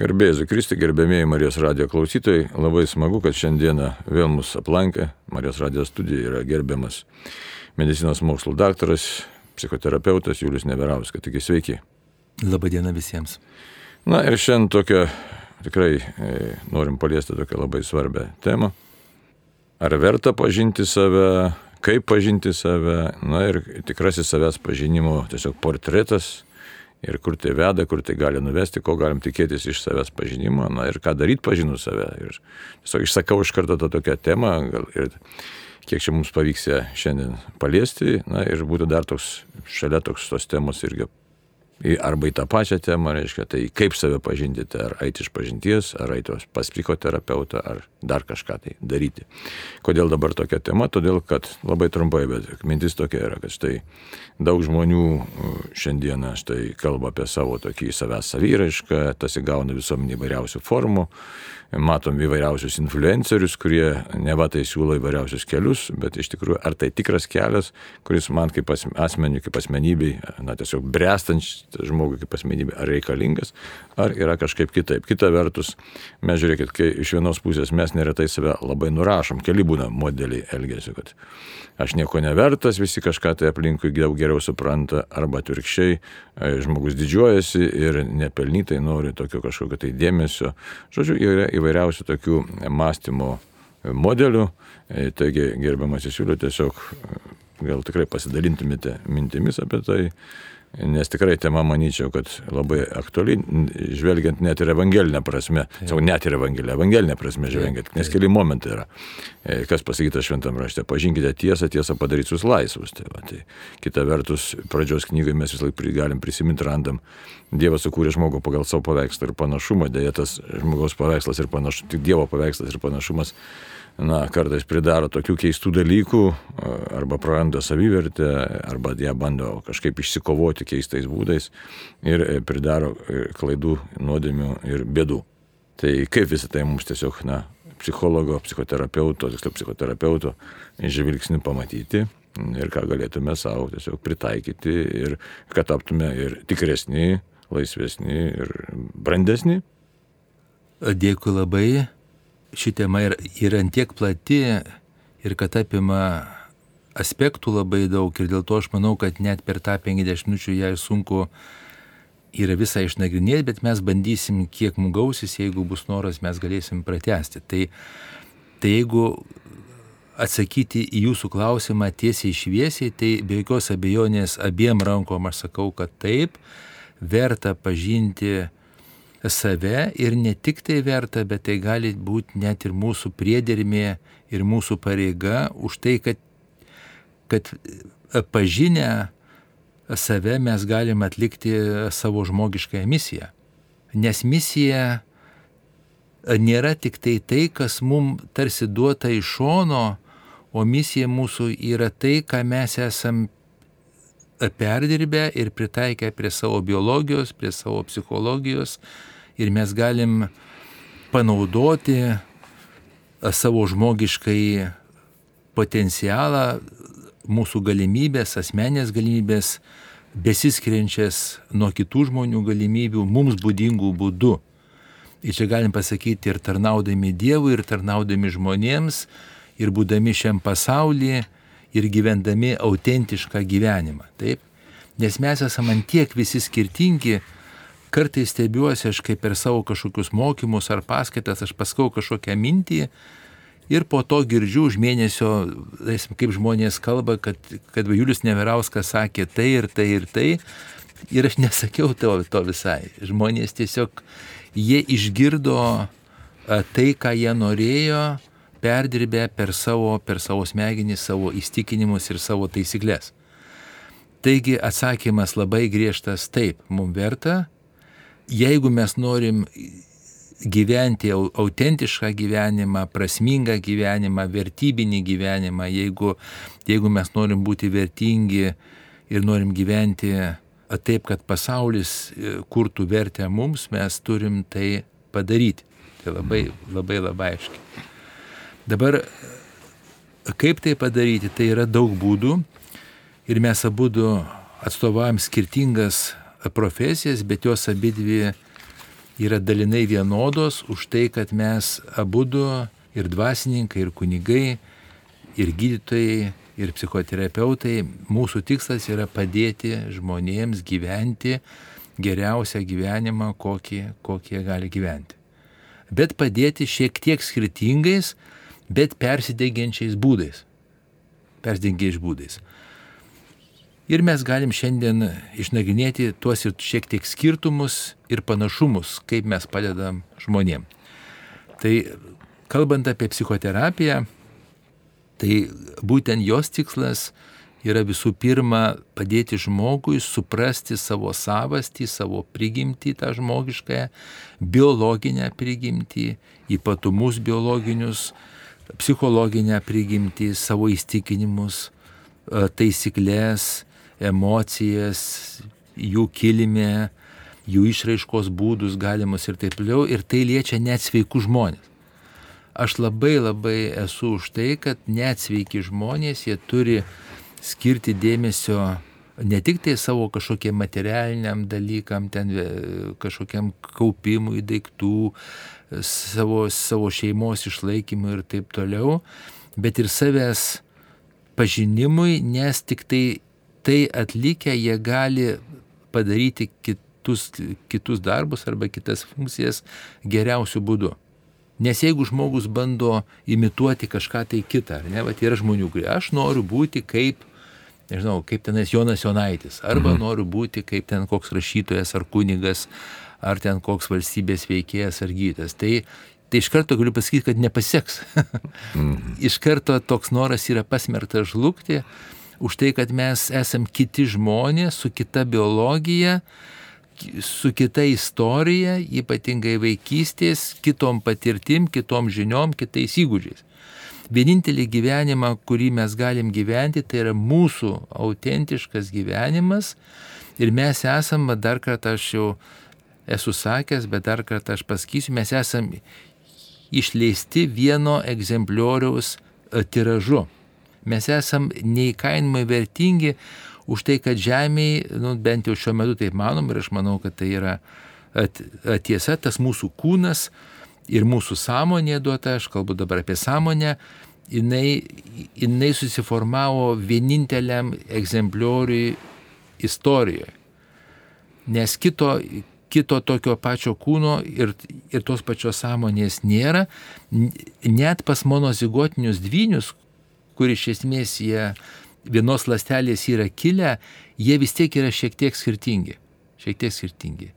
Gerbėjai Kristi, gerbėmėjai Marijos radijo klausytojai, labai smagu, kad šiandieną vėl mus aplankė. Marijos radijo studija yra gerbiamas medicinos mokslų daktaras, psichoterapeutas Julius Neverauskas. Taigi sveiki. Labadiena visiems. Na ir šiandien tokia, tikrai e, norim paliesti tokią labai svarbią temą. Ar verta pažinti save, kaip pažinti save, na ir tikrasis savęs pažinimo tiesiog portretas ir kur tai veda, kur tai gali nuvesti, ko galim tikėtis iš savęs pažinimo, na ir ką daryti pažinus save. Ir tiesiog išsakau iš karto tą tokią temą gal, ir kiek čia mums pavyks ją šiandien paliesti, na ir būtų dar toks, šalia toks tos temos irgi arba į tą pačią temą, reiškia, tai kaip save pažinti, ar eiti iš pažinties, ar eiti pas psichoterapeutą, ar dar kažką tai daryti. Kodėl dabar tokia tema? Todėl, kad labai trumpai, bet mintis tokia yra, kad štai daug žmonių šiandieną štai kalba apie savo tokį savęs savyraišką, tas įgauna visuomenį įvairiausių formų, matom įvairiausius influencerius, kurie neva tai siūlo įvairiausius kelius, bet iš tikrųjų ar tai tikras kelias, kuris man kaip asmeniui, kaip asmenybei, na tiesiog brestant žmogui kaip asmenybei, ar reikalingas, ar yra kažkaip kitaip. Kita vertus, mes žiūrėkit, kai iš vienos pusės mes neretai save labai nurašom, keli būna modeliai elgesio, kad aš nieko nevertas, visi kažką tai aplinkui daug geriau supranta, arba atvirkščiai, e, žmogus didžiuojasi ir nepelnytai nori tokio kažkokio tai dėmesio. Žodžiu, yra įvairiausių tokių mąstymo modelių. E, taigi, gerbiamas įsiūliu, tiesiog e, gal tikrai pasidalintumėte mintimis apie tai nes tikrai tema, manyčiau, kad labai aktuali, žvelgiant net ir evangelinę prasme, savo net ir evangelinę, evangelinę prasme žvelgiant, nes keli momentai yra, e, kas pasakyta šventame rašte, pažinkite tiesą, tiesą padaryti jūs laisvus. Tai, va, tai kita vertus, pradžios knygai mes vis laik galim prisiminti, randam, Dievas sukūrė žmogų pagal savo paveikslą ir panašumą, dėja tas žmogaus paveikslas ir panašumas, tik Dievo paveikslas ir panašumas na, kartais pridaro tokių keistų dalykų, arba praranda savivertę, arba ją bando kažkaip išsikovoti keistais būdais ir e, pridaro e, klaidų, nuodėmių ir bėdų. Tai kaip visą tai mums tiesiog, na, psichologo, psichoterapeuto, tiksliau psichoterapeuto žvilgsnių pamatyti ir ką galėtume savo tiesiog pritaikyti ir kad taptume ir tikresni, laisvesni ir brandesni. Dėkui labai ši tema yra, yra antiek plati ir kad apima aspektų labai daug ir dėl to aš manau, kad net per tą 50 minučių ją sunku yra visą išnagrinėti, bet mes bandysim, kiek mums gausis, jeigu bus noras, mes galėsim pratesti. Tai, tai jeigu atsakyti į jūsų klausimą tiesiai šviesiai, tai be jokios abejonės abiem rankom aš sakau, kad taip, verta pažinti save ir ne tik tai verta, bet tai gali būti net ir mūsų priedermė ir mūsų pareiga už tai, kad, kad pažinę save mes galim atlikti savo žmogiškąją misiją. Nes misija nėra tik tai tai, kas mums tarsi duota iš šono, o misija mūsų yra tai, ką mes esam perdirbę ir pritaikę prie savo biologijos, prie savo psichologijos, ir mes galim panaudoti savo žmogiškai potencialą, mūsų galimybės, asmenės galimybės, besiskiriančias nuo kitų žmonių galimybių, mums būdingų būdų. Ir čia galim pasakyti ir tarnaudami Dievui, ir tarnaudami žmonėms, ir būdami šiam pasaulyje, ir gyvendami autentišką gyvenimą. Taip? Nes mes esame antiek visi skirtingi, kartais stebiuosi, aš kaip per savo kažkokius mokymus ar paskaitas, aš paskau kažkokią mintį ir po to girdžiu už mėnesio, kaip žmonės kalba, kad, kad Julius Neverauskas sakė tai ir tai ir tai. Ir aš nesakiau to, to visai. Žmonės tiesiog, jie išgirdo tai, ką jie norėjo, perdirbę per savo, per savo smegenys, savo įstikinimus ir savo taisyklės. Taigi atsakymas labai griežtas taip, mums verta jeigu mes norim gyventi autentišką gyvenimą, prasmingą gyvenimą, vertybinį gyvenimą, jeigu, jeigu mes norim būti vertingi ir norim gyventi taip, kad pasaulis e, kurtų vertę mums, mes turim tai padaryti. Tai labai, labai labai aiškiai. Dabar, kaip tai padaryti, tai yra daug būdų ir mes abu atstovavom skirtingas profesijas, bet jos abidvi yra dalinai vienodos už tai, kad mes abu du ir dvasininkai, ir kunigai, ir gydytojai, ir psichoterapeutai, mūsų tikslas yra padėti žmonėms gyventi geriausią gyvenimą, kokį, kokį jie gali gyventi. Bet padėti šiek tiek skirtingais, bet persidengiančiais būdais. Persidengiais būdais. Ir mes galim šiandien išnagrinėti tuos ir šiek tiek skirtumus ir panašumus, kaip mes padedam žmonėm. Tai kalbant apie psichoterapiją, tai būtent jos tikslas yra visų pirma padėti žmogui suprasti savo savastį, savo prigimtį, tą žmogiškąją, biologinę prigimtį, ypatumus biologinius, psichologinę prigimtį, savo įstikinimus, taisyklės, emocijas, jų kilmę, jų išraiškos būdus galimus ir taip toliau. Ir tai liečia net sveikų žmonės. Aš labai labai esu už tai, kad net sveiki žmonės, jie turi skirti dėmesio ne tik tai savo kažkokiem materialiniam dalykam, ten kažkokiam kaupimui daiktų, savo, savo šeimos išlaikymui ir taip toliau, bet ir savęs pažinimui, nes tik tai tai atlikę jie gali padaryti kitus, kitus darbus arba kitas funkcijas geriausių būdų. Nes jeigu žmogus bando imituoti kažką tai kitą, ar ne, va, yra žmonių, kurie aš noriu būti kaip, nežinau, kaip tenais Jonas Jonaitis, arba mhm. noriu būti kaip ten koks rašytojas ar kunigas, ar ten koks valstybės veikėjas ar gydytas. Tai, tai iš karto galiu pasakyti, kad nepaseks. mhm. Iš karto toks noras yra pasmertas žlugti už tai, kad mes esam kiti žmonės su kita biologija, su kita istorija, ypatingai vaikystės, kitom patirtim, kitom žiniom, kitais įgūdžiais. Vienintelį gyvenimą, kurį mes galim gyventi, tai yra mūsų autentiškas gyvenimas ir mes esam, dar kartą aš jau esu sakęs, bet dar kartą aš pasakysiu, mes esam išleisti vieno egzemplioriaus tiražu mes esam neįkainamai vertingi už tai, kad žemėje, nu, bent jau šiuo metu taip manom ir aš manau, kad tai yra at, tiesa, tas mūsų kūnas ir mūsų sąmonė duota, aš kalbu dabar apie sąmonę, jinai, jinai susiformavo vieninteliam egzemplioriui istorijoje. Nes kito, kito tokio pačio kūno ir, ir tos pačios sąmonės nėra. Net pas monozigotinius dvynius, kur iš esmės jie vienos lastelės yra kilę, jie vis tiek yra šiek tiek skirtingi. Šiek tiek skirtingi.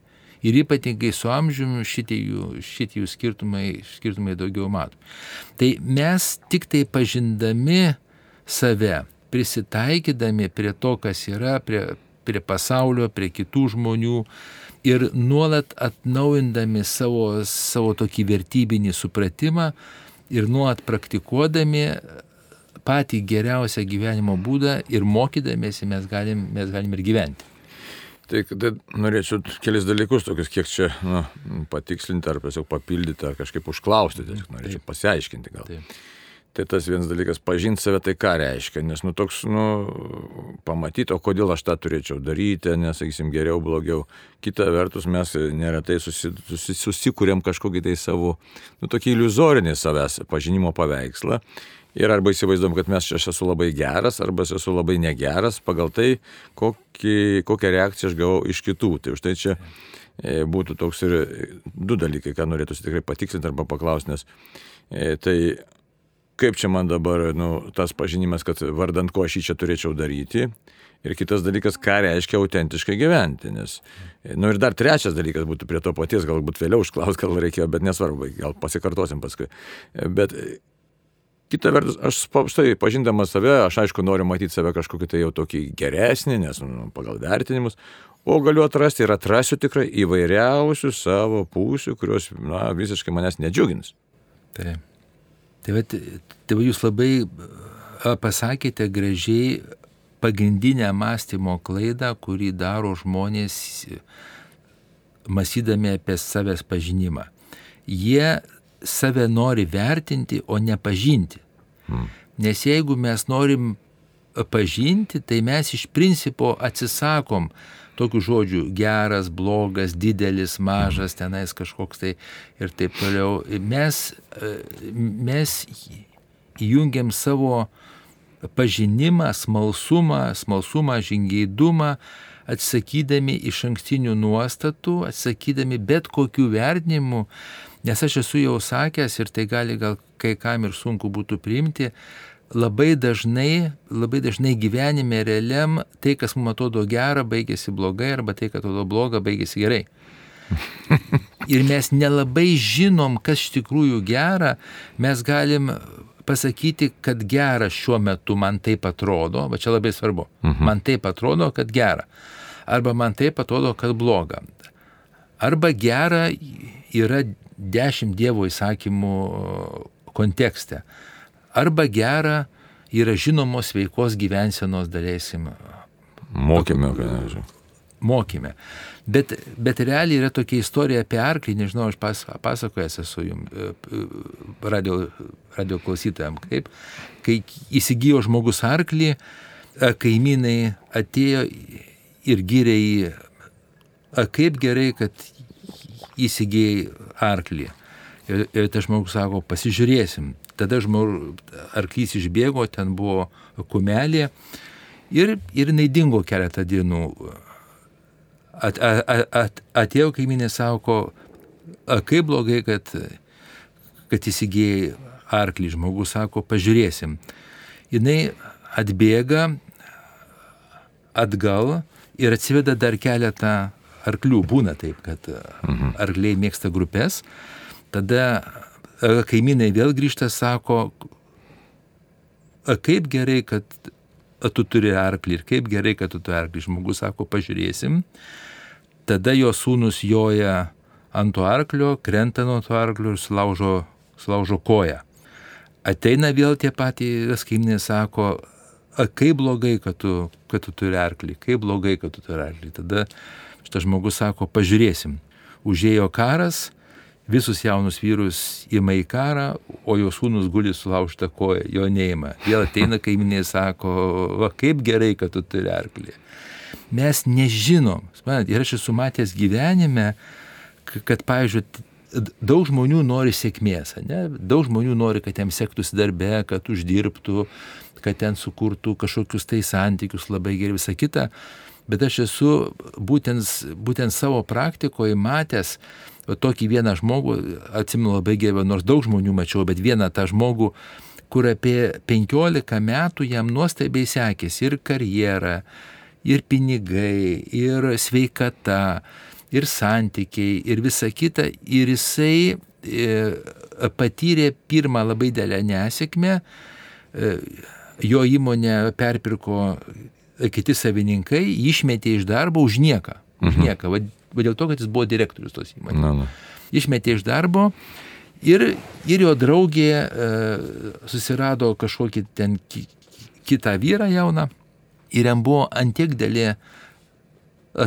Ir ypatingai su amžiumi šitie jų, šitie jų skirtumai, skirtumai daugiau matom. Tai mes tik tai pažindami save, prisitaikydami prie to, kas yra, prie, prie pasaulio, prie kitų žmonių ir nuolat atnaujindami savo, savo tokį vertybinį supratimą ir nuolat praktikuodami patį geriausią gyvenimo būdą ir mokydamėsi mes galim, mes galim ir gyventi. Tai, tai norėčiau kelis dalykus, tokius kiek čia nu, patikslinti ar tiesiog papildyti ar kažkaip užklausti, tiesiog norėčiau Taip. pasiaiškinti gal. Taip. Tai tas vienas dalykas, pažinti save, tai ką reiškia, nes, nu, toks, nu, pamatyti, o kodėl aš tą turėčiau daryti, nes, sakysim, geriau, blogiau. Kita vertus, mes neretai susi, susi, susikūrėm kažkokį tai savo, nu, tokį iliuzorinį savęs pažinimo paveikslą Ir arba įsivaizduom, kad mes aš esu labai geras, arba esu labai negeras pagal tai, kokį, kokią reakciją aš gavau iš kitų. Tai už tai čia e, būtų toks ir du dalykai, ką norėtųsi tikrai patikslinti arba paklausti, nes e, tai kaip čia man dabar nu, tas pažinimas, kad vardant ko aš jį čia turėčiau daryti. Ir kitas dalykas, ką reiškia autentiškai gyventi. Nes, e, nu ir dar trečias dalykas būtų prie to paties, galbūt vėliau užklaus, gal reikėjo, bet nesvarbu, gal pasikartosim paskui. Bet Kita vertus, aš štai pažindamas save, aš aišku noriu matyti save kažkokį tai jau tokį geresnį, nes nu, pagal vertinimus, o galiu atrasti ir atrasiu tikrai įvairiausių savo pusių, kurios na, visiškai manęs nedžiugins. Taip. Tai, va, tai jūs labai pasakėte gražiai pagrindinę mąstymo klaidą, kurį daro žmonės mąstydami apie savęs pažinimą. Jie save nori vertinti, o ne pažinti. Nes jeigu mes norim pažinti, tai mes iš principo atsisakom tokių žodžių geras, blogas, didelis, mažas, tenais kažkoks tai ir taip toliau. Mes, mes įjungiam savo pažinimą, smalsumą, smalsumą, žingeidumą, atsakydami iš ankstinių nuostatų, atsakydami bet kokių vertinimų, nes aš esu jau sakęs ir tai gali gal kai kam ir sunku būtų priimti, labai dažnai, labai dažnai gyvenime realiam tai, kas mums atrodo gera, baigėsi blogai, arba tai, kas atrodo bloga, baigėsi gerai. Ir mes nelabai žinom, kas iš tikrųjų gera, mes galim pasakyti, kad gera šiuo metu man taip atrodo, va čia labai svarbu, mhm. man taip atrodo, kad gera, arba man taip atrodo, kad bloga. Arba gera yra dešimt Dievo įsakymų kontekste arba gera yra žinomos veikos gyvensenos dalėsim. Mokime, ką nežinau. Mokime. Bet, bet realiai yra tokia istorija apie arklį, nežinau, aš pas, pasakojęs esu jums, e, e, radio, radio klausytojams, kaip, kai įsigijo žmogus arklį, kaimynai atėjo ir gyrė jį, kaip gerai, kad įsigijai arklį. Ir, ir tas žmogus sako, pasižiūrėsim. Tada žmogus, arklys išbėgo, ten buvo kumelė ir, ir jinai dingo keletą dienų. At, at, at, atėjo kaiminė sako, kaip blogai, kad, kad įsigėjai arklį. Žmogus sako, pažiūrėsim. Jis atbėga atgal ir atsiveda dar keletą arklių. Būna taip, kad mhm. arkliai mėgsta grupės. Tada kaimynai vėl grįžta, sako, kaip gerai, kad tu turi arklį ir kaip gerai, kad tu turi arklį. Žmogus sako, pažiūrėsim. Tada jo sūnus joja ant to arklio, krenta nuo to arklio ir sulaužo, sulaužo koją. Ateina vėl tie patys kaimynai, sako, kaip blogai, kad tu, kad tu turi arklį, kaip blogai, kad tu turi arklį. Tada šitas žmogus sako, pažiūrėsim. Užėjo karas, visus jaunus vyrus įma į karą, o jo sūnus guli sulaužta koja, jo neima. Vėl ateina kaiminiai, sako, va kaip gerai, kad tu turi arklį. Mes nežinom, man, ir aš esu matęs gyvenime, kad, pavyzdžiui, daug žmonių nori sėkmės, ne? daug žmonių nori, kad jiems sektųsi darbe, kad uždirbtų, kad ten sukurtų kažkokius tai santykius labai gerai, visą kitą. Bet aš esu būtent, būtent savo praktikoje matęs, tokį vieną žmogų, atsimenu labai gerai, nors daug žmonių mačiau, bet vieną tą žmogų, kur apie 15 metų jam nuostabiai sekėsi ir karjera, ir pinigai, ir sveikata, ir santykiai, ir visa kita. Ir jisai e, patyrė pirmą labai dėlę nesėkmę, e, jo įmonę perpirko kiti savininkai, išmetė iš darbo už nieką. Už mhm. nieką. Va, dėl to, kad jis buvo direktorius tos įmonės. Na, na. Išmetė iš darbo ir, ir jo draugė e, susirado kažkokį ten ki, kitą vyrą jauną ir jam buvo antiek dėlė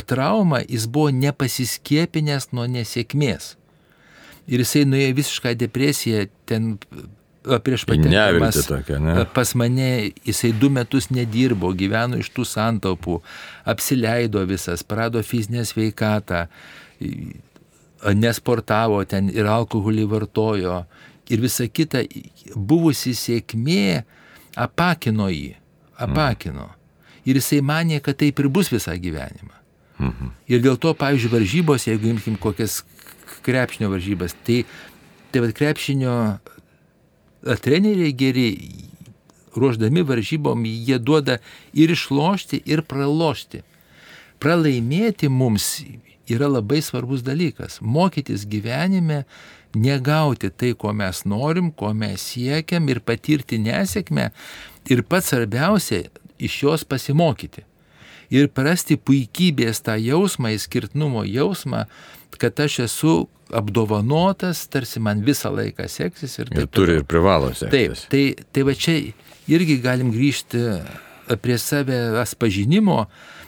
trauma, jis buvo nepasiskiepinęs nuo nesėkmės. Ir jisai nuėjo visišką depresiją, ten prieš patekdamas ne? pas mane, jisai du metus nedirbo, gyveno iš tų santaupų, apsileido visas, prado fizinę sveikatą, nesportavo ten ir alkoholį vartojo ir visa kita, buvusi sėkmė apakino jį, apakino. Ir jisai manė, kad taip ir bus visą gyvenimą. Mhm. Ir dėl to, pavyzdžiui, varžybos, jeigu imkim kokias krepšinio varžybas, tai, tai vad krepšinio treneriai geri, ruoždami varžybom, jie duoda ir išlošti, ir pralošti. Pralaimėti mums yra labai svarbus dalykas. Mokytis gyvenime, negauti tai, ko mes norim, ko mes siekiam ir patirti nesėkmę. Ir pats svarbiausia, iš jos pasimokyti. Ir prasti puikybės tą jausmą, įskirtnumo jausmą, kad aš esu apdovanotas, tarsi man visą laiką seksis ir taip. Ir turi ir privalo sektis. Taip, tai, tai va čia irgi galim grįžti prie savęs pažinimo.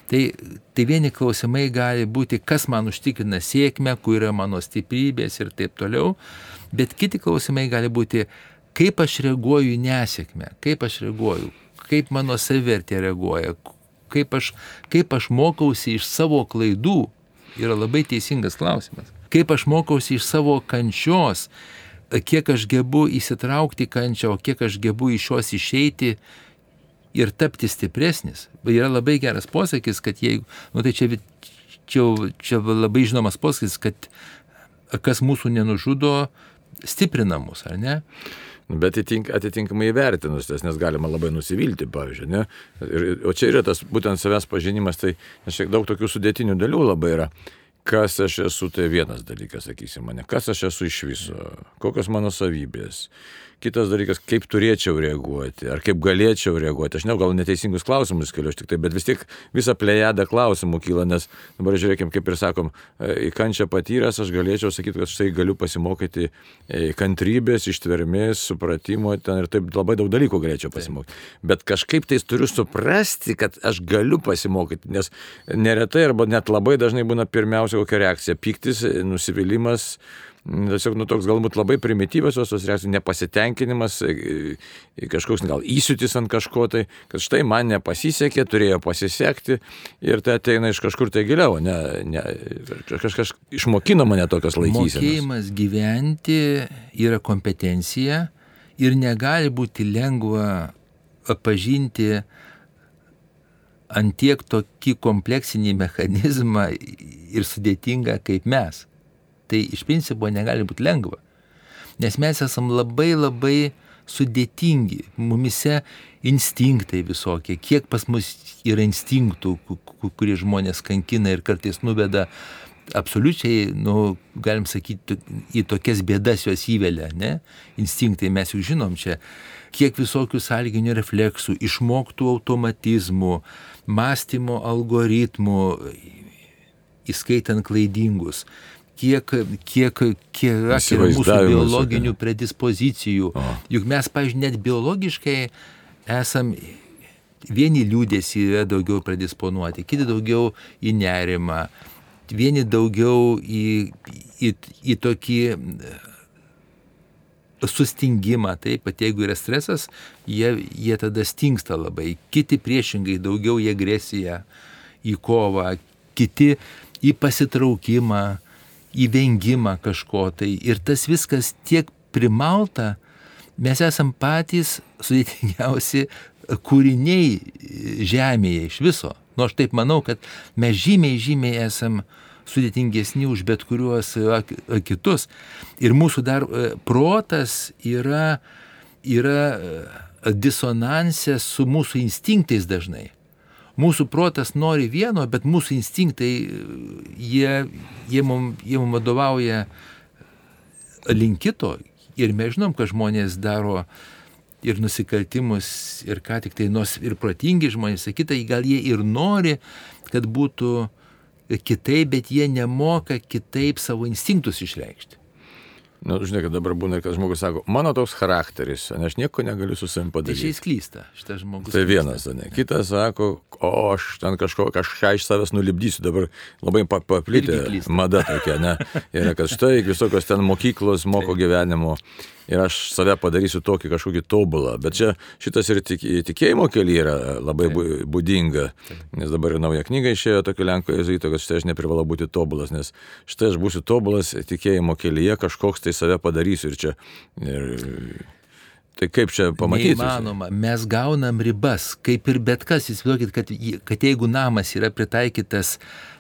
Tai, tai vieni klausimai gali būti, kas man užtikrina sėkmę, kur yra mano stiprybės ir taip toliau, bet kiti klausimai gali būti, kaip aš reaguoju į nesėkmę, kaip aš reaguoju, kaip mano savivertė reaguoja, kaip aš, kaip aš mokausi iš savo klaidų, yra labai teisingas klausimas. Kaip aš mokausi iš savo kančios, kiek aš gebu įsitraukti kančią, o kiek aš gebu iš jos išeiti ir tapti stipresnis. Yra labai geras posakis, kad jeigu, nu tai čia, čia, čia labai žinomas posakis, kad kas mūsų nenužudo, stiprina mus, ar ne? Bet atitink, atitinkamai įvertinus tas, nes galima labai nusivilti, pavyzdžiui. Ne? Ir, o čia yra tas būtent savęs pažinimas, tai šiek daug tokių sudėtinių dalių labai yra kas aš esu, tai vienas dalykas, sakysim, mane, kas aš esu iš viso, kokios mano savybės, Kitas dalykas, kaip turėčiau reaguoti, ar kaip galėčiau reaguoti. Aš ne, gal neteisingus klausimus keliu, tik tai, bet vis tiek visą plejadą klausimų kyla, nes dabar žiūrėkim, kaip ir sakom, e, į kančią patyręs aš galėčiau sakyti, kad štai galiu pasimokyti e, kantrybės, ištvermės, supratimo, ten ir taip labai daug dalykų galėčiau pasimokyti. Bet kažkaip tai turiu suprasti, kad aš galiu pasimokyti, nes neretai arba net labai dažnai būna pirmiausia kokia reakcija - piktis, nusivylimas tiesiog nu, toks galbūt labai primityvios tos reakcijos, nepasitenkinimas, e, e, kažkoks gal įsiutis ant kažko tai, kad štai man nepasisekė, turėjo pasisekti ir tai ateina iš kažkur tai giliau, ne, ne, kažkas išmokino mane tokios laikysenos. Mokėjimas gyventi yra kompetencija ir negali būti lengva pažinti ant tiek tokį kompleksinį mechanizmą ir sudėtingą kaip mes tai iš principo negali būti lengva. Nes mes esam labai labai sudėtingi, mumise instinktai visokie, kiek pas mus yra instinktų, kurie žmonės kankina ir kartais nuveda absoliučiai, nu, galim sakyti, į tokias bėdas juos įvelia, ne? Instinktai mes jau žinom čia, kiek visokių sąlyginių refleksų, išmoktų automatizmų, mąstymo algoritmų, įskaitant klaidingus, kiek, kiek, kiek yra mūsų biologinių predispozicijų. O. Juk mes, pažiūrėjau, net biologiškai esam vieni liūdėsi yra daugiau predisponuoti, kiti daugiau į nerimą, vieni daugiau į, į, į tokį sustingimą, taip, pat jeigu yra stresas, jie, jie tada stingsta labai, kiti priešingai daugiau į agresiją, į kovą, kiti į pasitraukimą, įvengimą kažko tai. Ir tas viskas tiek primalta, mes esam patys sudėtingiausi kūriniai žemėje iš viso. Nu, aš taip manau, kad mes žymiai, žymiai esam sudėtingesni už bet kuriuos kitus. Ir mūsų dar e, protas yra, yra e, disonansė su mūsų instinktais dažnai mūsų protas nori vieno, bet mūsų instinktai, jie, jie mums mum vadovauja link kito. Ir mes žinom, kad žmonės daro ir nusikaltimus, ir ką tik tai, nors ir protingi žmonės, sakytai, gal jie ir nori, kad būtų kitaip, bet jie nemoka kitaip savo instinktus išreikšti. Nu, žinai, kad dabar būna, kad žmogus sako, mano toks charakteris, ne, aš nieko negaliu su savim padaryti. Tai čia jis klysta, šitas žmogus. Tai vienas, ne. Kitas sako, o aš ten kažko, kažką iš savęs nulipdysiu, dabar labai paplitę mada tokia, ne. Ir kad štai visokios ten mokyklos moko gyvenimo ir aš save padarysiu tokį kažkokį tobulą. Bet čia šitas ir tik, tikėjimo kelyje yra labai būdinga, nes dabar ir nauja knyga išėjo tokio Lenko jezuito, kad štai aš neprivalau būti tobulas, nes štai aš būsiu tobulas tikėjimo kelyje, kažkoks tai save padarysiu ir čia. Ir, Tai kaip čia pamatyti? Įmanoma, mes gaunam ribas, kaip ir bet kas, įsivaizduokit, kad, kad jeigu namas yra pritaikytas,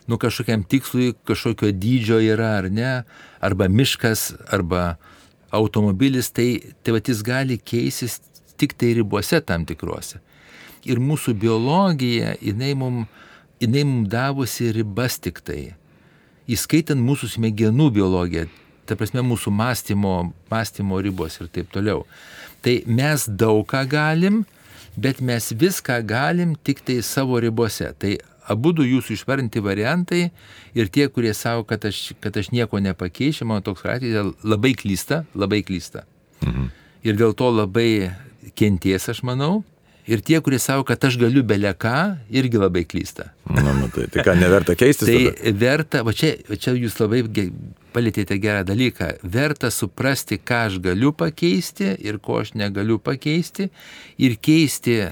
nu kažkokiam tikslui, kažkokio dydžio yra ar ne, arba miškas, arba automobilis, tai, tai va, jis gali keisis tik tai ribose tam tikrose. Ir mūsų biologija, jinai mums jinai mum davusi ribas tik tai, įskaitant mūsų smegenų biologiją, ta prasme mūsų mąstymo, mąstymo ribos ir taip toliau. Tai mes daug ką galim, bet mes viską galim tik tai savo ribose. Tai abu du jūsų išvardinti variantai ir tie, kurie savo, kad aš, kad aš nieko nepakeičiu, mano toks charakteris labai klysta, labai klysta. Mhm. Ir dėl to labai kenties, aš manau. Ir tie, kurie savo, kad aš galiu beleką, irgi labai klysta. Na, nu, tai, tai ką, neverta keistis? tai tada? verta, va čia, va čia jūs labai palėtėte gerą dalyką, verta suprasti, ką aš galiu pakeisti ir ko aš negaliu pakeisti ir keisti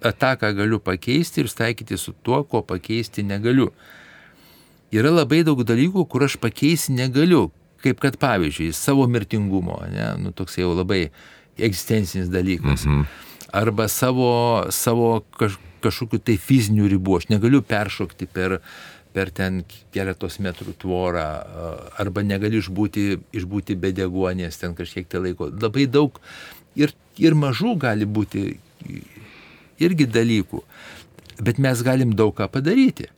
tą, ką galiu pakeisti ir taikyti su tuo, ko pakeisti negaliu. Yra labai daug dalykų, kur aš pakeisti negaliu, kaip kad pavyzdžiui, savo mirtingumo, ne, nu, toks jau labai egzistencinis dalykas. Mhm. Arba savo, savo kaž, kažkokiu tai fizinių ribų. Aš negaliu peršokti per, per ten keletos metrų tvorą, arba negaliu išbūti, išbūti be deguonės ten kažkiek tai laiko. Labai daug ir, ir mažų gali būti irgi dalykų, bet mes galim daug ką padaryti.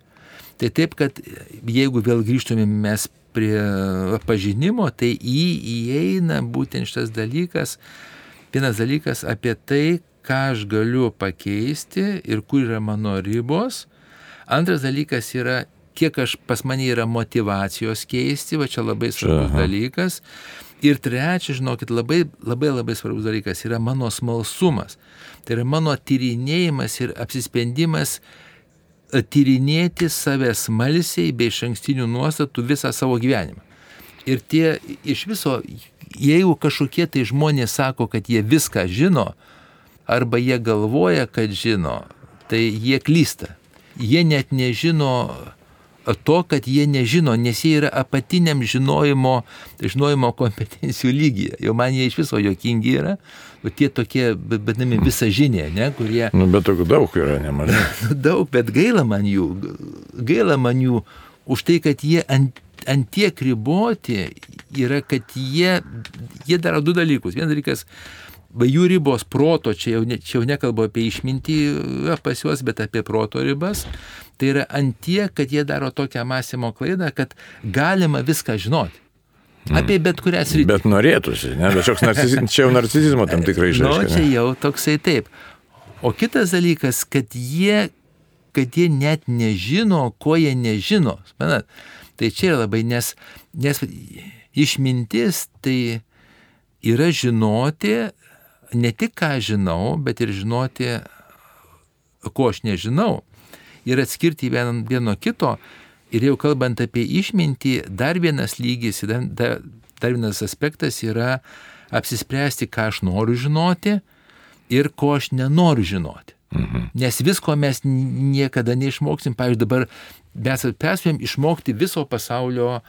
Tai taip, kad jeigu vėl grįžtume mes prie pažinimo, tai į įeina būtent šitas dalykas, vienas dalykas apie tai, ką aš galiu pakeisti ir kur yra mano ribos. Antras dalykas yra, kiek aš pas mane yra motivacijos keisti, va čia labai svarbus Aha. dalykas. Ir trečias, žinokit, labai, labai labai svarbus dalykas yra mano smalsumas. Tai yra mano tyrinėjimas ir apsisprendimas e, tyrinėti save smalsiai bei iš ankstinių nuostatų visą savo gyvenimą. Ir tie iš viso, jeigu kažkokie tai žmonės sako, kad jie viską žino, arba jie galvoja, kad žino, tai jie klysta. Jie net nežino to, kad jie nežino, nes jie yra apatiniam žinojimo, žinojimo kompetencijų lygyje. Jau man jie iš viso jokingi yra, bet tie tokie, vadinami visažinė, ne, kurie... Nu, bet tokių daug yra, nemažai. daug, bet gaila man jų, gaila man jų už tai, kad jie ant, ant tiek riboti yra, kad jie, jie daro du dalykus. Vienas dalykas, va jų ribos proto, čia jau, ne, čia jau nekalbu apie išmintį pas juos, bet apie proto ribas, tai yra antie, kad jie daro tokią mąstymo klaidą, kad galima viską žinoti. Hmm. Apie bet kurią sritį. Bet norėtųsi, ne? Bet narciz... čia jau narcizizmo tam tikrai žinai. Nu, čia jau toksai taip. O kitas dalykas, kad jie, kad jie net nežino, ko jie nežino. Manat, tai čia yra labai, nes, nes išmintis tai yra žinoti ne tik ką žinau, bet ir žinoti, ko aš nežinau. Ir atskirti vien, vieno kito. Ir jau kalbant apie išmintį, dar vienas lygis, dar, dar vienas aspektas yra apsispręsti, ką aš noriu žinoti ir ko aš nenoriu žinoti. Mhm. Nes visko mes niekada neišmoksim. Pavyzdžiui, dabar mes perspėjom išmokti viso pasaulio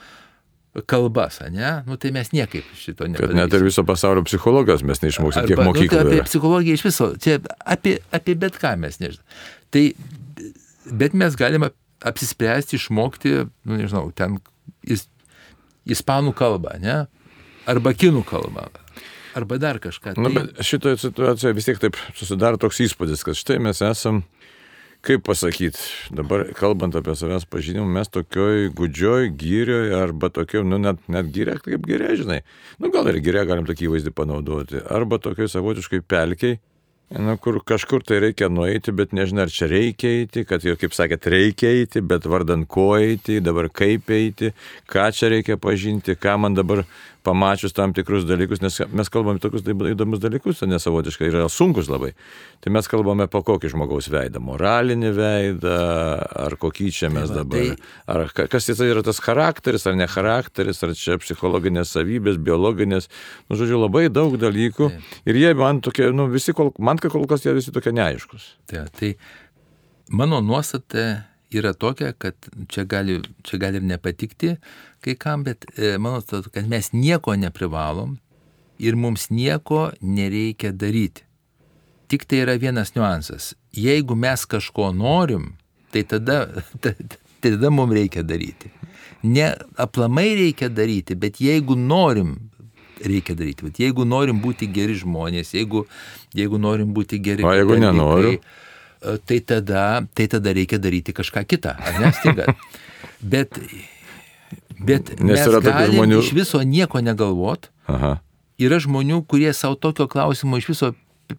kalbas, ne? Nu, tai mes niekaip šito nepadarysim. Net ir viso pasaulio psichologijos mes neišmoksim, kiek mokykloje. Nu, tai apie psichologiją iš viso, čia apie, apie bet ką mes nežinome. Tai, bet mes galime apsispręsti, išmokti, nu, nežinau, ten is, ispanų kalbą, ne? Arba kinų kalbą. Arba dar kažką. Na, tai... bet šitoje situacijoje vis tiek taip susidaro toks įspūdis, kad štai mes esam kaip pasakyti, dabar kalbant apie savęs pažinimą, mes tokioj gudžioj gyrioj arba tokioj, nu net, net gyrė, kaip gyrė, žinai, nu gal ir gyrė galim tokį įvaizdį panaudoti, arba tokioj savotiškai pelkiai, nu, kur kažkur tai reikia nueiti, bet nežinai, ar čia reikia eiti, kad jau, kaip sakėt, reikia eiti, bet vardan ko eiti, dabar kaip eiti, ką čia reikia pažinti, ką man dabar pamačius tam tikrus dalykus, nes mes kalbame tokius įdomus dalykus, o nesavotiškai yra sunkus labai. Tai mes kalbame po kokį žmogaus veidą - moralinį veidą, ar kokį čia mes tai dabar. Ar kas tai yra tas charakteris, ar ne charakteris, ar čia psichologinės savybės, biologinės, nu, žodžiu, labai daug dalykų. Tai. Ir jie man tokie, nu, visi, kol, man kol kas jie visi tokie neaiškus. Tai, tai mano nuostata yra tokia, kad čia gali, čia gali ir nepatikti kai kam, bet e, atrodo, kad mes nieko neprivalom ir mums nieko nereikia daryti. Tik tai yra vienas niuansas. Jeigu mes kažko norim, tai tada, tai tada mums reikia daryti. Ne aplamai reikia daryti, bet jeigu norim, reikia daryti. Bet jeigu norim būti geri žmonės, jeigu, jeigu norim būti geri... O jeigu nenoriu? Tai, tai tada, tai tada reikia daryti kažką kitą, ar ne, stiga. Bet, bet Nes mes tokių žmonių. Iš viso nieko negalvot. Aha. Yra žmonių, kurie savo tokio klausimo iš viso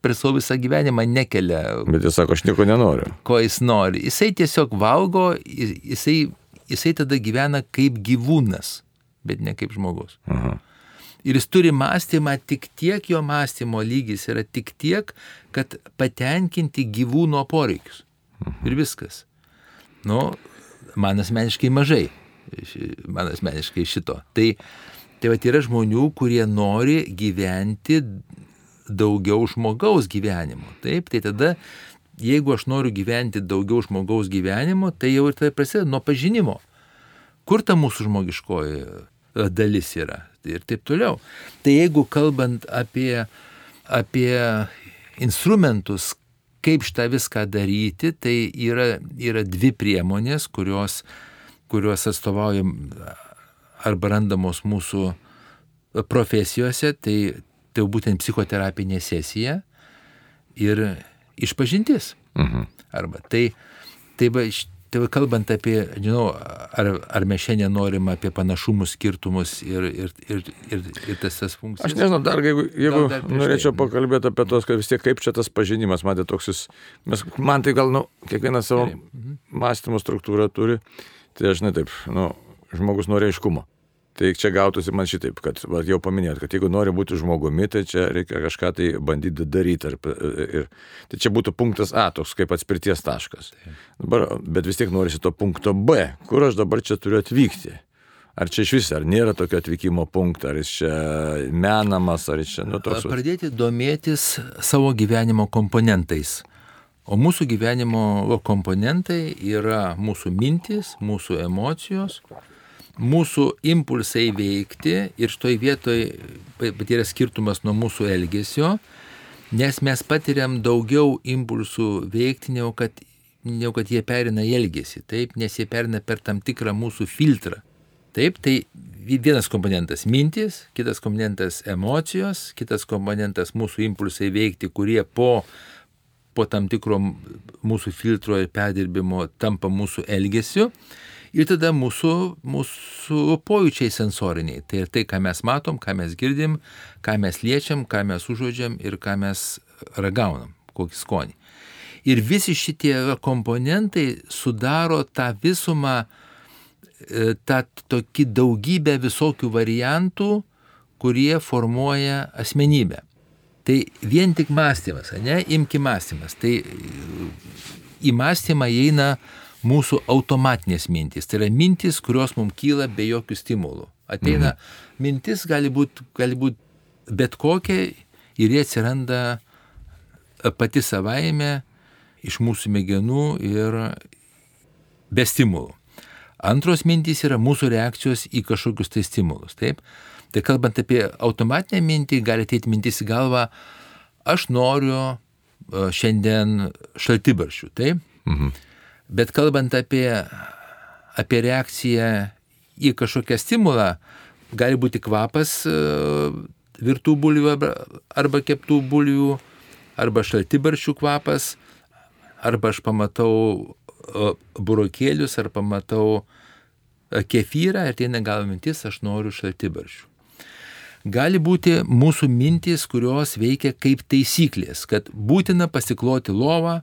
per savo visą gyvenimą nekelia. Bet jis sako, aš nieko nenoriu. Ko jis nori. Jisai tiesiog valgo, jisai, jisai tada gyvena kaip gyvūnas, bet ne kaip žmogus. Aha. Ir jis turi mąstymą tik tiek, jo mąstymo lygis yra tik tiek, kad patenkinti gyvūno poreikius. Ir viskas. Nu, man asmeniškai mažai. Man asmeniškai šito. Tai, tai va yra žmonių, kurie nori gyventi daugiau žmogaus gyvenimo. Taip, tai tada jeigu aš noriu gyventi daugiau žmogaus gyvenimo, tai jau ir tai prasideda nuo pažinimo. Kur ta mūsų žmogiškoji e, dalis yra ir taip toliau. Tai jeigu kalbant apie, apie instrumentus, kaip šitą viską daryti, tai yra, yra dvi priemonės, kurios, kurios atstovaujam arba randamos mūsų profesijose, tai, tai būtent psichoterapinė sesija ir išpažintis. Mhm. Arba tai, tai va, Tai va, kalbant apie, žinau, ar, ar mes šiandien norim apie panašumus, skirtumus ir, ir, ir, ir, ir tas, tas funkcijas. Aš nežinau, dar jeigu, jeigu dar norėčiau tai. pakalbėti apie tos, kad vis tiek kaip čia tas pažinimas, matė toks jis, mes, man tai gal, nu, kiekvienas savo mhm. mąstymo struktūrą turi, tai aš ne taip, nu, žmogus nori aiškumo. Tai čia gautųsi man šitaip, kad va, jau paminėjot, kad jeigu nori būti žmogumi, tai čia reikia kažką tai bandyti daryti. Ir, ir, tai čia būtų punktas A, toks kaip atspirties taškas. Dabar, bet vis tiek norisi to punkto B, kur aš dabar čia turiu atvykti. Ar čia iš vis, ar nėra tokio atvykimo punkto, ar jis čia menamas, ar jis čia, nu, toks. Pradėti domėtis savo gyvenimo komponentais. O mūsų gyvenimo komponentai yra mūsų mintis, mūsų emocijos, mūsų impulsai veikti ir šitoj vietoj yra skirtumas nuo mūsų elgesio, nes mes patiriam daugiau impulsų veikti, negu kad, negu kad jie perina į elgesį, taip, nes jie perina per tam tikrą mūsų filtrą. Taip, tai vienas komponentas mintis, kitas komponentas emocijos, kitas komponentas mūsų impulsai veikti, kurie po, po tam tikro mūsų filtro ir perdirbimo tampa mūsų elgesiu ir tada mūsų, mūsų pojūčiai sensoriniai. Tai ir tai, ką mes matom, ką mes girdim, ką mes liečiam, ką mes užuodžiam ir ką mes ragaunam, kokį skonį. Ir visi šitie komponentai sudaro tą visumą, e, tą tokį daugybę visokių variantų, kurie formuoja asmenybę. Tai vien tik mąstymas, ne, imki mąstymas. Tai į mąstymą įeina mūsų automatinės mintys. Tai yra mintys, kurios mums kyla be jokių stimulų. Ateina mhm. mintis, gali būti būt bet kokia ir jie atsiranda pati savaime iš mūsų mėgenų ir be stimulų. Antros mintys yra mūsų reakcijos į kažkokius tai stimulus. Taip? Tai kalbant apie automatinę mintį, gali ateiti mintis į galvą, aš noriu e, šiandien šaltibaršių. Taip? Mhm. Bet kalbant apie, apie reakciją į kažkokią stimulą, gali būti kvapas e, virtų bulvių arba keptų bulvių, arba šaltibaršių kvapas, arba aš pamatau e, burokėlius, ar pamatau e, kefyrą ir tai negal mintis, aš noriu šaltibaršių. Gali būti mūsų mintys, kurios veikia kaip taisyklės, kad būtina pasikloti lovą,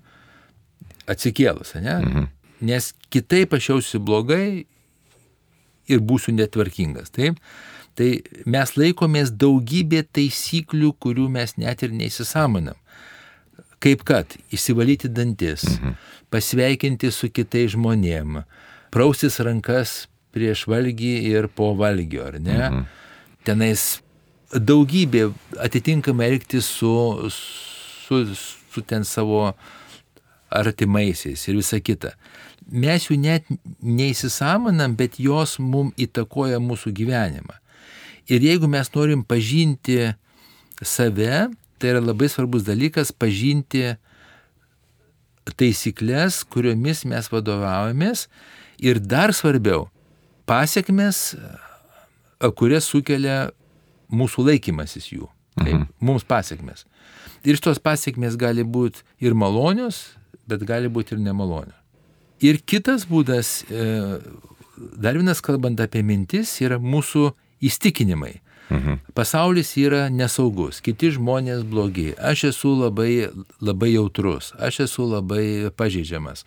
atsikėlus, ne? Mhm. Nes kitaip aš jausiu blogai ir būsiu netvarkingas, taip? Tai mes laikomės daugybė taisyklių, kurių mes net ir neįsisamonam. Kaip kad įsivalyti dantis, mhm. pasveikinti su kitais žmonėm, prausis rankas prieš valgį ir po valgio, ar ne? Mhm. Tenais daugybė atitinkamai elgtis su, su, su ten savo artimaisiais ir visa kita. Mes jų net neįsisamonam, bet jos mum įtakoja mūsų gyvenimą. Ir jeigu mes norim pažinti save, tai yra labai svarbus dalykas pažinti taisyklės, kuriomis mes vadovaujamės ir dar svarbiau, pasiekmes, kurias sukelia mūsų laikymasis jų. Taip, mhm. Mums pasiekmes. Ir šitos pasiekmes gali būti ir malonios, bet gali būti ir nemalonė. Ir kitas būdas, e, dar vienas kalbant apie mintis, yra mūsų įstikinimai. Mhm. Pasaulis yra nesaugus, kiti žmonės blogi, aš esu labai, labai jautrus, aš esu labai pažeidžiamas,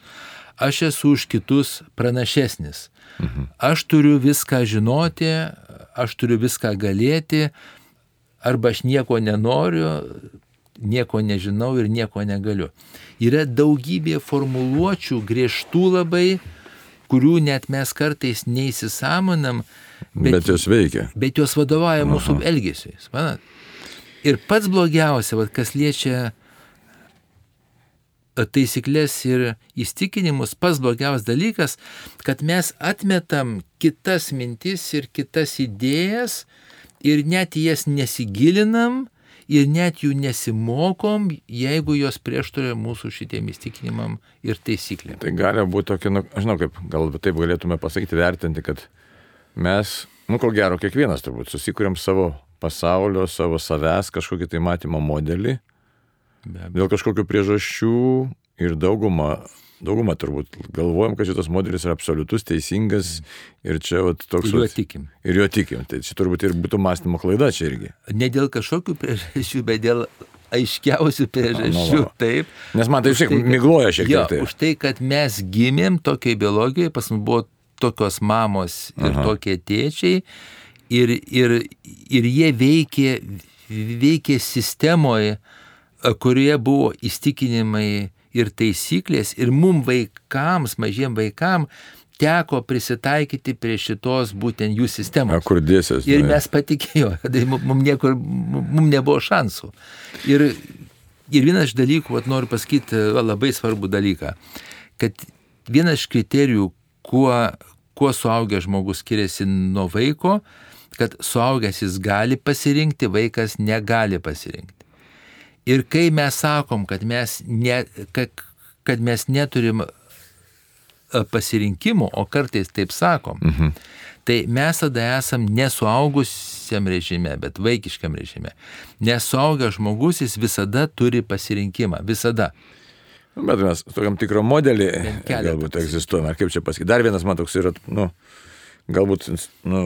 aš esu už kitus pranašesnis, mhm. aš turiu viską žinoti, aš turiu viską galėti, arba aš nieko nenoriu, nieko nežinau ir nieko negaliu. Yra daugybė formuluočių, griežtų labai, kurių net mes kartais neįsisamonam. Bet, bet jos veikia. Bet jos vadovauja mūsų Aha. elgesiui. Ir pats blogiausia, vad, kas liečia taisyklės ir įstikinimus, pas blogiausias dalykas, kad mes atmetam kitas mintis ir kitas idėjas ir net jas nesigilinam ir net jų nesimokom, jeigu jos prieštarauja mūsų šitiem įstikinimam ir taisyklėm. Tai gali būti tokia, nu, aš žinau, kaip gal taip galėtume pasakyti, vertinti, kad mes, nu, kol gero, kiekvienas turbūt susikūrėm savo pasaulio, savo savęs kažkokį tai matymo modelį. Dėl kažkokių priežasčių ir dauguma dauguma turbūt galvojam, kad šitas modelis yra absoliutus, teisingas ir čia vat, toks... Ir juo tikim. Ir juo tikim. Tai čia turbūt ir būtų mąstymo klaida čia irgi. Ne dėl kažkokių priežasčių, bet dėl aiškiausių priežasčių. Nu, va. taip. Nes man tai šiek tiek migloja šiek Jo, tiek. Tai. už tai, kad mes gimėm tokiai biologijoje, pas mus buvo tokios mamos ir Aha. tokie tėčiai ir, ir, ir jie veikė, veikė sistemoje, kurioje buvo įstikinimai ir taisyklės ir mum vaikams, mažiem vaikam, teko prisitaikyti prie šitos būtent jų A, sistemos. kur dėsias? Ir mes patikėjome, tai mums niekur, mums nebuvo šansų. Ir, ir vienas iš dalykų, vat, noriu pasakyti va, labai svarbų dalyką, kad vienas iš kriterijų, kuo, kuo suaugęs žmogus skiriasi nuo vaiko, kad suaugęs jis gali pasirinkti, vaikas negali pasirinkti. Ir kai mes sakom, kad mes, ne, kad, kad mes neturim e, pasirinkimo, o kartais taip sakom, mhm. tai mes tada esam nesuaugusiam režime, bet vaikiškam režime. Nesuaugęs žmogus jis visada turi pasirinkimą, visada. Nu, Bet mes tokiam tikrą modelį galbūt egzistuojame. Kaip čia pasakyti? Dar vienas man toks yra, nu, galbūt, nu,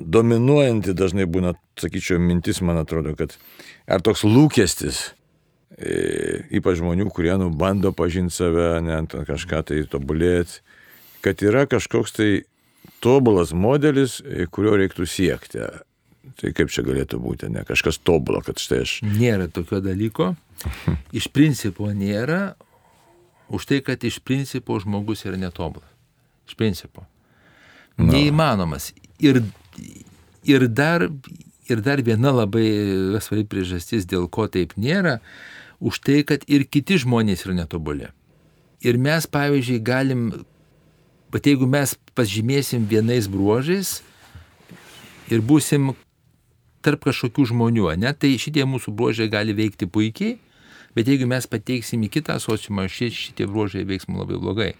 dominuojanti dažnai būna, sakyčiau, mintis, man atrodo, kad ar toks lūkestis, e, ypač žmonių, kurie, nu, bando pažinti save, ne, kažką tai tobulėti, kad yra kažkoks tai tobulas modelis, e, kurio reiktų siekti. Tai kaip čia galėtų būti, ne kažkas tobulo, kad štai aš. Nėra tokio dalyko. Iš principo nėra, už tai, kad iš principo žmogus yra netobulas. Iš principo. Neįmanomas. Ir, ir, dar, ir dar viena labai svarbi priežastis, dėl ko taip nėra, už tai, kad ir kiti žmonės yra netobuli. Ir mes, pavyzdžiui, galim, bet jeigu mes pažymėsim vienais bruožais ir būsim tarp kažkokių žmonių, ne, tai šitie mūsų bruožai gali veikti puikiai, bet jeigu mes pateiksim į kitą sociumą, šitie bruožai veiks mums labai blogai.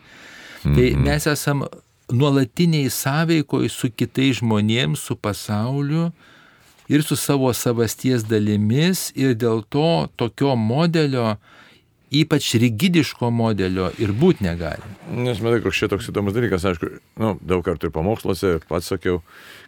Mhm. Tai mes esam nuolatiniai sąveikoj su kitais žmonėms, su pasauliu ir su savo savasties dalimis ir dėl to tokio modelio, ypač rigidiško modelio ir būt negali. Nes matai, koks čia toks įdomus dalykas, aišku, nu, daug kartų ir pamoksluose pats sakiau,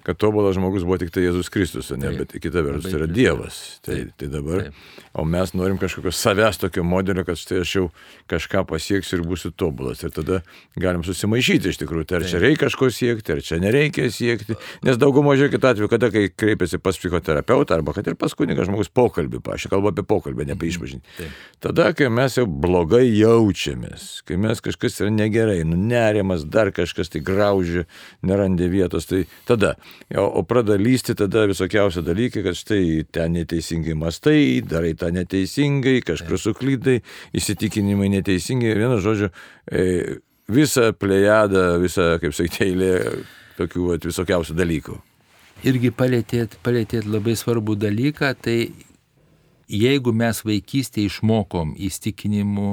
kad tobulas žmogus buvo tik tai Jėzus Kristus, ne, Taip. bet kita vertus tai yra. Dievas. Tai, Taip. tai dabar, Taip. o mes norim kažkokio savęs tokio modelio, kad štai aš jau kažką pasieksiu ir būsiu tobulas. Ir tada galim susimaišyti iš tikrųjų, tai ar čia reikia kažko siekti, ar čia nereikia siekti. Nes daugumą žiūrėkit atveju, kada kai kreipiasi pas psichoterapeutą arba kad ir pas kunigą žmogus pokalbį, aš kalbu apie pokalbį, ne apie išpažinti. Taip. Tada, kai mes jau blogai jaučiamės, kai mes kažkas yra negerai, nu nerimas, dar kažkas tai graužia, nerandė vietos, tai tada, o, o pradeda lysti tada visokiausi dalykai, kad štai ten neteisingai mastai, darai tą neteisingai, kažkur suklydai, įsitikinimai neteisingai, vienu žodžiu, e, visą plejadą, visą, kaip sakyti, eilė tokių vat, visokiausių dalykų. Irgi palėtėt, palėtėt labai svarbų dalyką, tai jeigu mes vaikystėje išmokom įstikinimų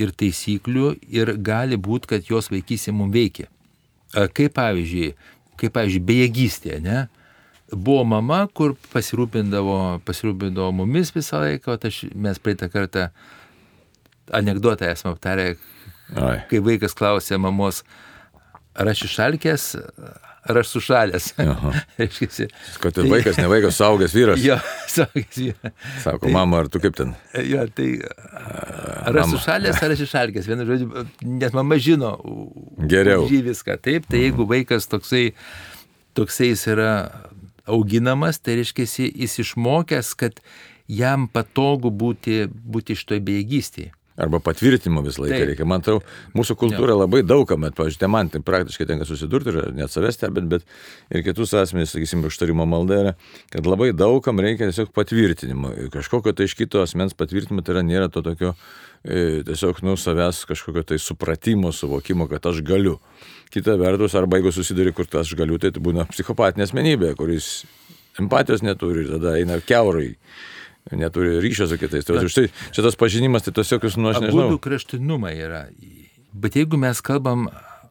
ir taisyklių ir gali būti, kad jos vaikystė mums veikia. Kaip pavyzdžiui, kaip pavyzdžiui, bejėgystė, ne? Buvo mama, kur pasirūpindavo, pasirūpindavo mumis visą laiką, o aš, mes praeitą kartą anegdotą esame aptarę, Ai. kai vaikas klausė mamos, ar aš išalkęs, ar aš sušalęs. Aha. Reiškiasi, Kad tai vaikas, ne vaikas, saugęs vyras. jo, sakys, jo. Sako, mama, ar tu kaip ten? jo, tai ar aš sušalęs, ar aš išalkęs, vienu žodžiu, nes mama žino Geriau. jį viską. Taip, tai jeigu vaikas toksai, toksai jis yra auginamas, tai reiškia, jis išmokęs, kad jam patogu būti, būti iš to bejėgystėje. Arba patvirtinimo visą laiką Taip. reikia. Man tau, mūsų kultūra labai daug kam, bet, pavyzdžiui, man tai praktiškai tenka susidurti ir net savęs stebint, bet ir kitus asmenys, sakysim, užtarimo malda yra, kad labai daug kam reikia tiesiog patvirtinimo. Kažkokio tai iš kito asmens patvirtinimo tai yra, nėra to tokio e, tiesiog nuo savęs kažkokio tai supratimo, suvokimo, kad aš galiu. Kita vertus, arba jeigu susiduri, kur tas aš galiu, tai tai būna psichopatinė asmenybė, kuris empatijos neturi ir tada eina keurai neturi ryšio su kitais. Tai štai šitas pažinimas, tai tiesiog jūs, nu, aš Abu nežinau. kraštinumai yra. Bet jeigu mes kalbam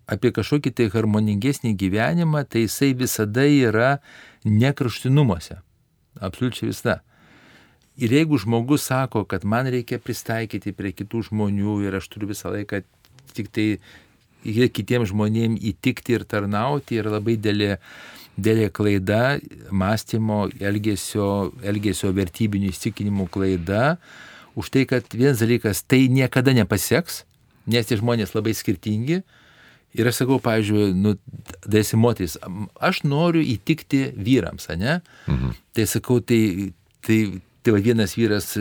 apie kažkokį tai harmoningesnį gyvenimą, tai jisai visada yra ne kraštinumuose. Absoliučiai visada. Ir jeigu žmogus sako, kad man reikia pristaikyti prie kitų žmonių ir aš turiu visą laiką tik tai ir kitiems žmonėms įtikti ir tarnauti, yra labai dėlė, dėlė klaida, mąstymo, elgesio, elgesio vertybinių įstikinimų klaida, už tai, kad vienas dalykas tai niekada nepasieks, nes tie žmonės labai skirtingi. Ir aš sakau, pavyzdžiui, nu, daisi moteris, aš noriu įtikti vyrams, ne? Mhm. Tai sakau, tai, tai, tai va, vienas vyras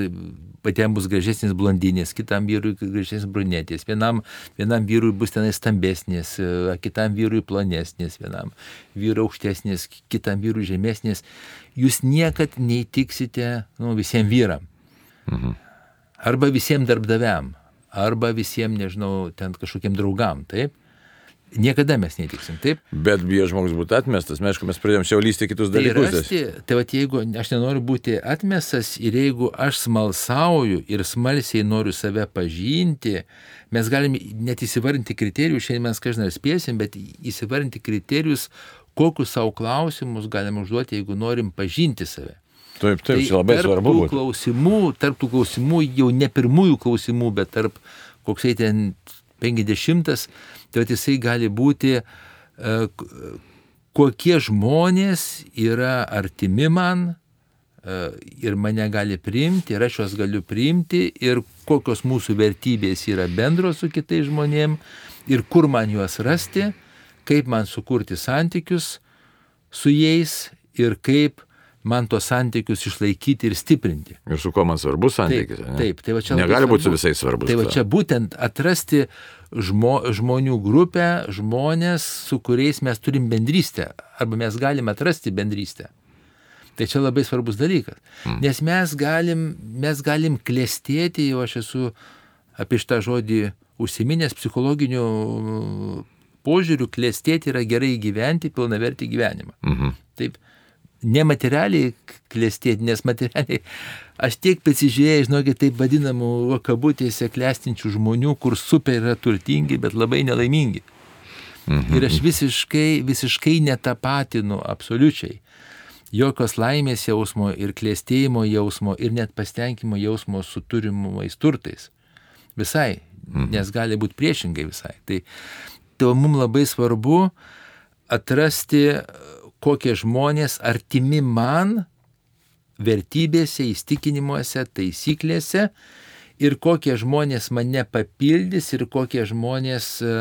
patiem bus gražesnis blondinės, kitam vyrui gražesnis brunetės, vienam, vienam vyrui bus tenai stambesnės, kitam vyrui plonesnės, vienam vyrui aukštesnės, kitam vyrui žemesnės. Jūs niekad neįtiksite nu, visiems vyram. Mhm. Arba visiems darbdaviam, arba visiems, nežinau, ten kažkokiem draugam, taip? Niekada mes netiksim, taip? Bet bijo žmogus būti atmestas, mes, aišku, mes pradėjom čia lysti kitus Tai, dalykus. rasti, tai va, jeigu aš nenoriu būti atmestas ir jeigu aš smalsauju ir smalsiai noriu save pažinti, mes galim net įsivardinti kriterijus, šiandien mes ar spėsim, bet įsivardinti kriterijus, kokius savo klausimus galim užduoti, jeigu norim pažinti save. Taip, taip, čia labai svarbu tų būtų. klausimų, tarp tų klausimų, jau ne pirmųjų klausimų, bet tarp koksai ten 50, tai jisai gali būti, e, kokie žmonės yra artimi man e, ir mane gali priimti, ir aš juos galiu priimti, ir kokios mūsų vertybės yra bendros su kitais žmonėm, ir kur man juos rasti, kaip man sukurti santykius su jais ir kaip man tos santykius išlaikyti ir stiprinti. Ir su kuo man svarbus santykis. Taip, ane? taip, tai va čia Negali būti su visais svarbus. Tai va čia būtent atrasti žmo, žmonių grupę, žmonės, su kuriais mes turim bendrystę, arba mes galim atrasti bendrystę. Tai čia labai svarbus dalykas. Hmm. Nes mes galim, mes galim klėstėti, jau aš esu apie šitą žodį užsiminęs psichologiniu požiūriu, klėstėti yra gerai gyventi pilnavertį gyvenimą. Mhm. Taip, nematerialiai klėstėti, nes materialiai aš tiek pasižiūrėjau, žinokit, taip vadinamų va, kabutėse klestinčių žmonių, kur super yra turtingi, bet labai nelaimingi. Mhm. Ir aš visiškai, visiškai netapatinu absoliučiai jokios laimės jausmo ir klėstėjimo jausmo ir net pasitenkimo jausmo su turimais turtais. Visai, nes gali būti priešingai visai. Tai, tai mums labai svarbu atrasti, kokie žmonės artimi man vertybėse, įstikinimuose, taisyklėse ir kokie žmonės mane papildys ir kokie žmonės e,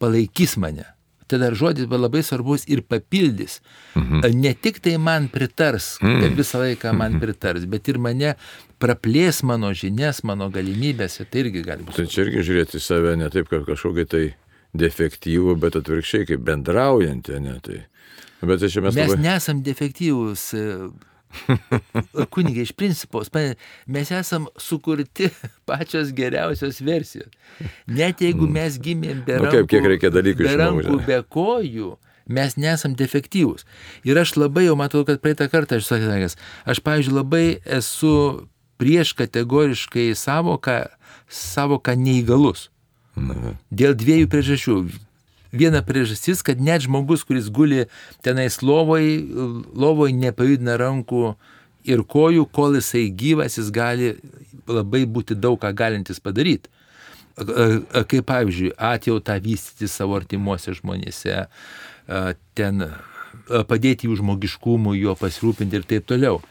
palaikys mane. Tada žodis buvo labai svarbus ir papildys. Mhm. Ne tik tai man pritars, Mhm. kad visą laiką man pritars, bet ir mane praplės mano žinias, mano galimybės, tai irgi gali būti. Tai čia irgi žiūrėti į save ne taip, kaip kažkokį tai defektyvų, bet atvirkščiai kaip bendraujantį, ne tai. Bet tai čia mes, labai... nesam defektyvūs. Kunigai iš principo, mes esam sukurti pačios geriausios versijos. Net jeigu mes gimėm be Nu rankų, kaip, kiek reikia dalykų be, rankų, be kojų, mes nesam defektyvūs. Ir aš labai jau matau, kad praeitą kartą aš sakęs, aš, pavyzdžiui, labai esu prieš kategoriškai savoką, savoką neįgalus. Na, Dėl dviejų priežasčių. Viena priežastis, kad net žmogus, kuris guli tenais lovoj, lovoj nepajudina rankų ir kojų, kol jisai gyvas, jis gali labai būti daug ką galintis padaryti. Kaip pavyzdžiui, atjautą vystyti savo artimuose žmonėse, ten padėti jų žmogiškumui, juo pasirūpinti ir taip toliau.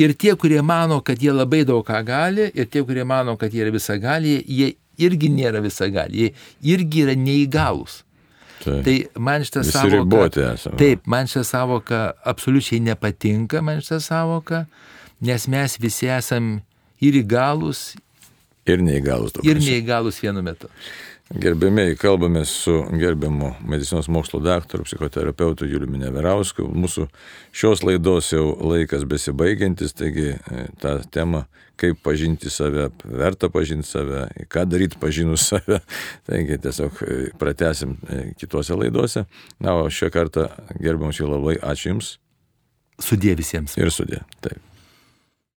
Ir tie, kurie mano, kad jie labai daug ką gali, ir tie, kurie mano, kad jie yra visagali, jie irgi nėra visagali, jie irgi yra neįgalus. Tai. Tai man šitą savoką... Taip, man šitą savoką absoliučiai nepatinka, man šitą savoką, nes mes visi esam ir įgalus, Ir neįgalus. Ir neįgalus vienu metu. Gerbėmiai, kalbame su gerbiamu medicinos mokslo daktaru, psichoterapeutu Juliumi Neverausku. Mūsų šios laidos jau laikas besibaigiantis, taigi e, tą temą, kaip pažinti save, verta pažinti save, ką daryti pažinus save, taigi tiesiog e, pratesim e, kitose laidose. Na, o šią kartą gerbiamus jau labai ačiū Jums. Sudė visiems. Ir sudė. Taip.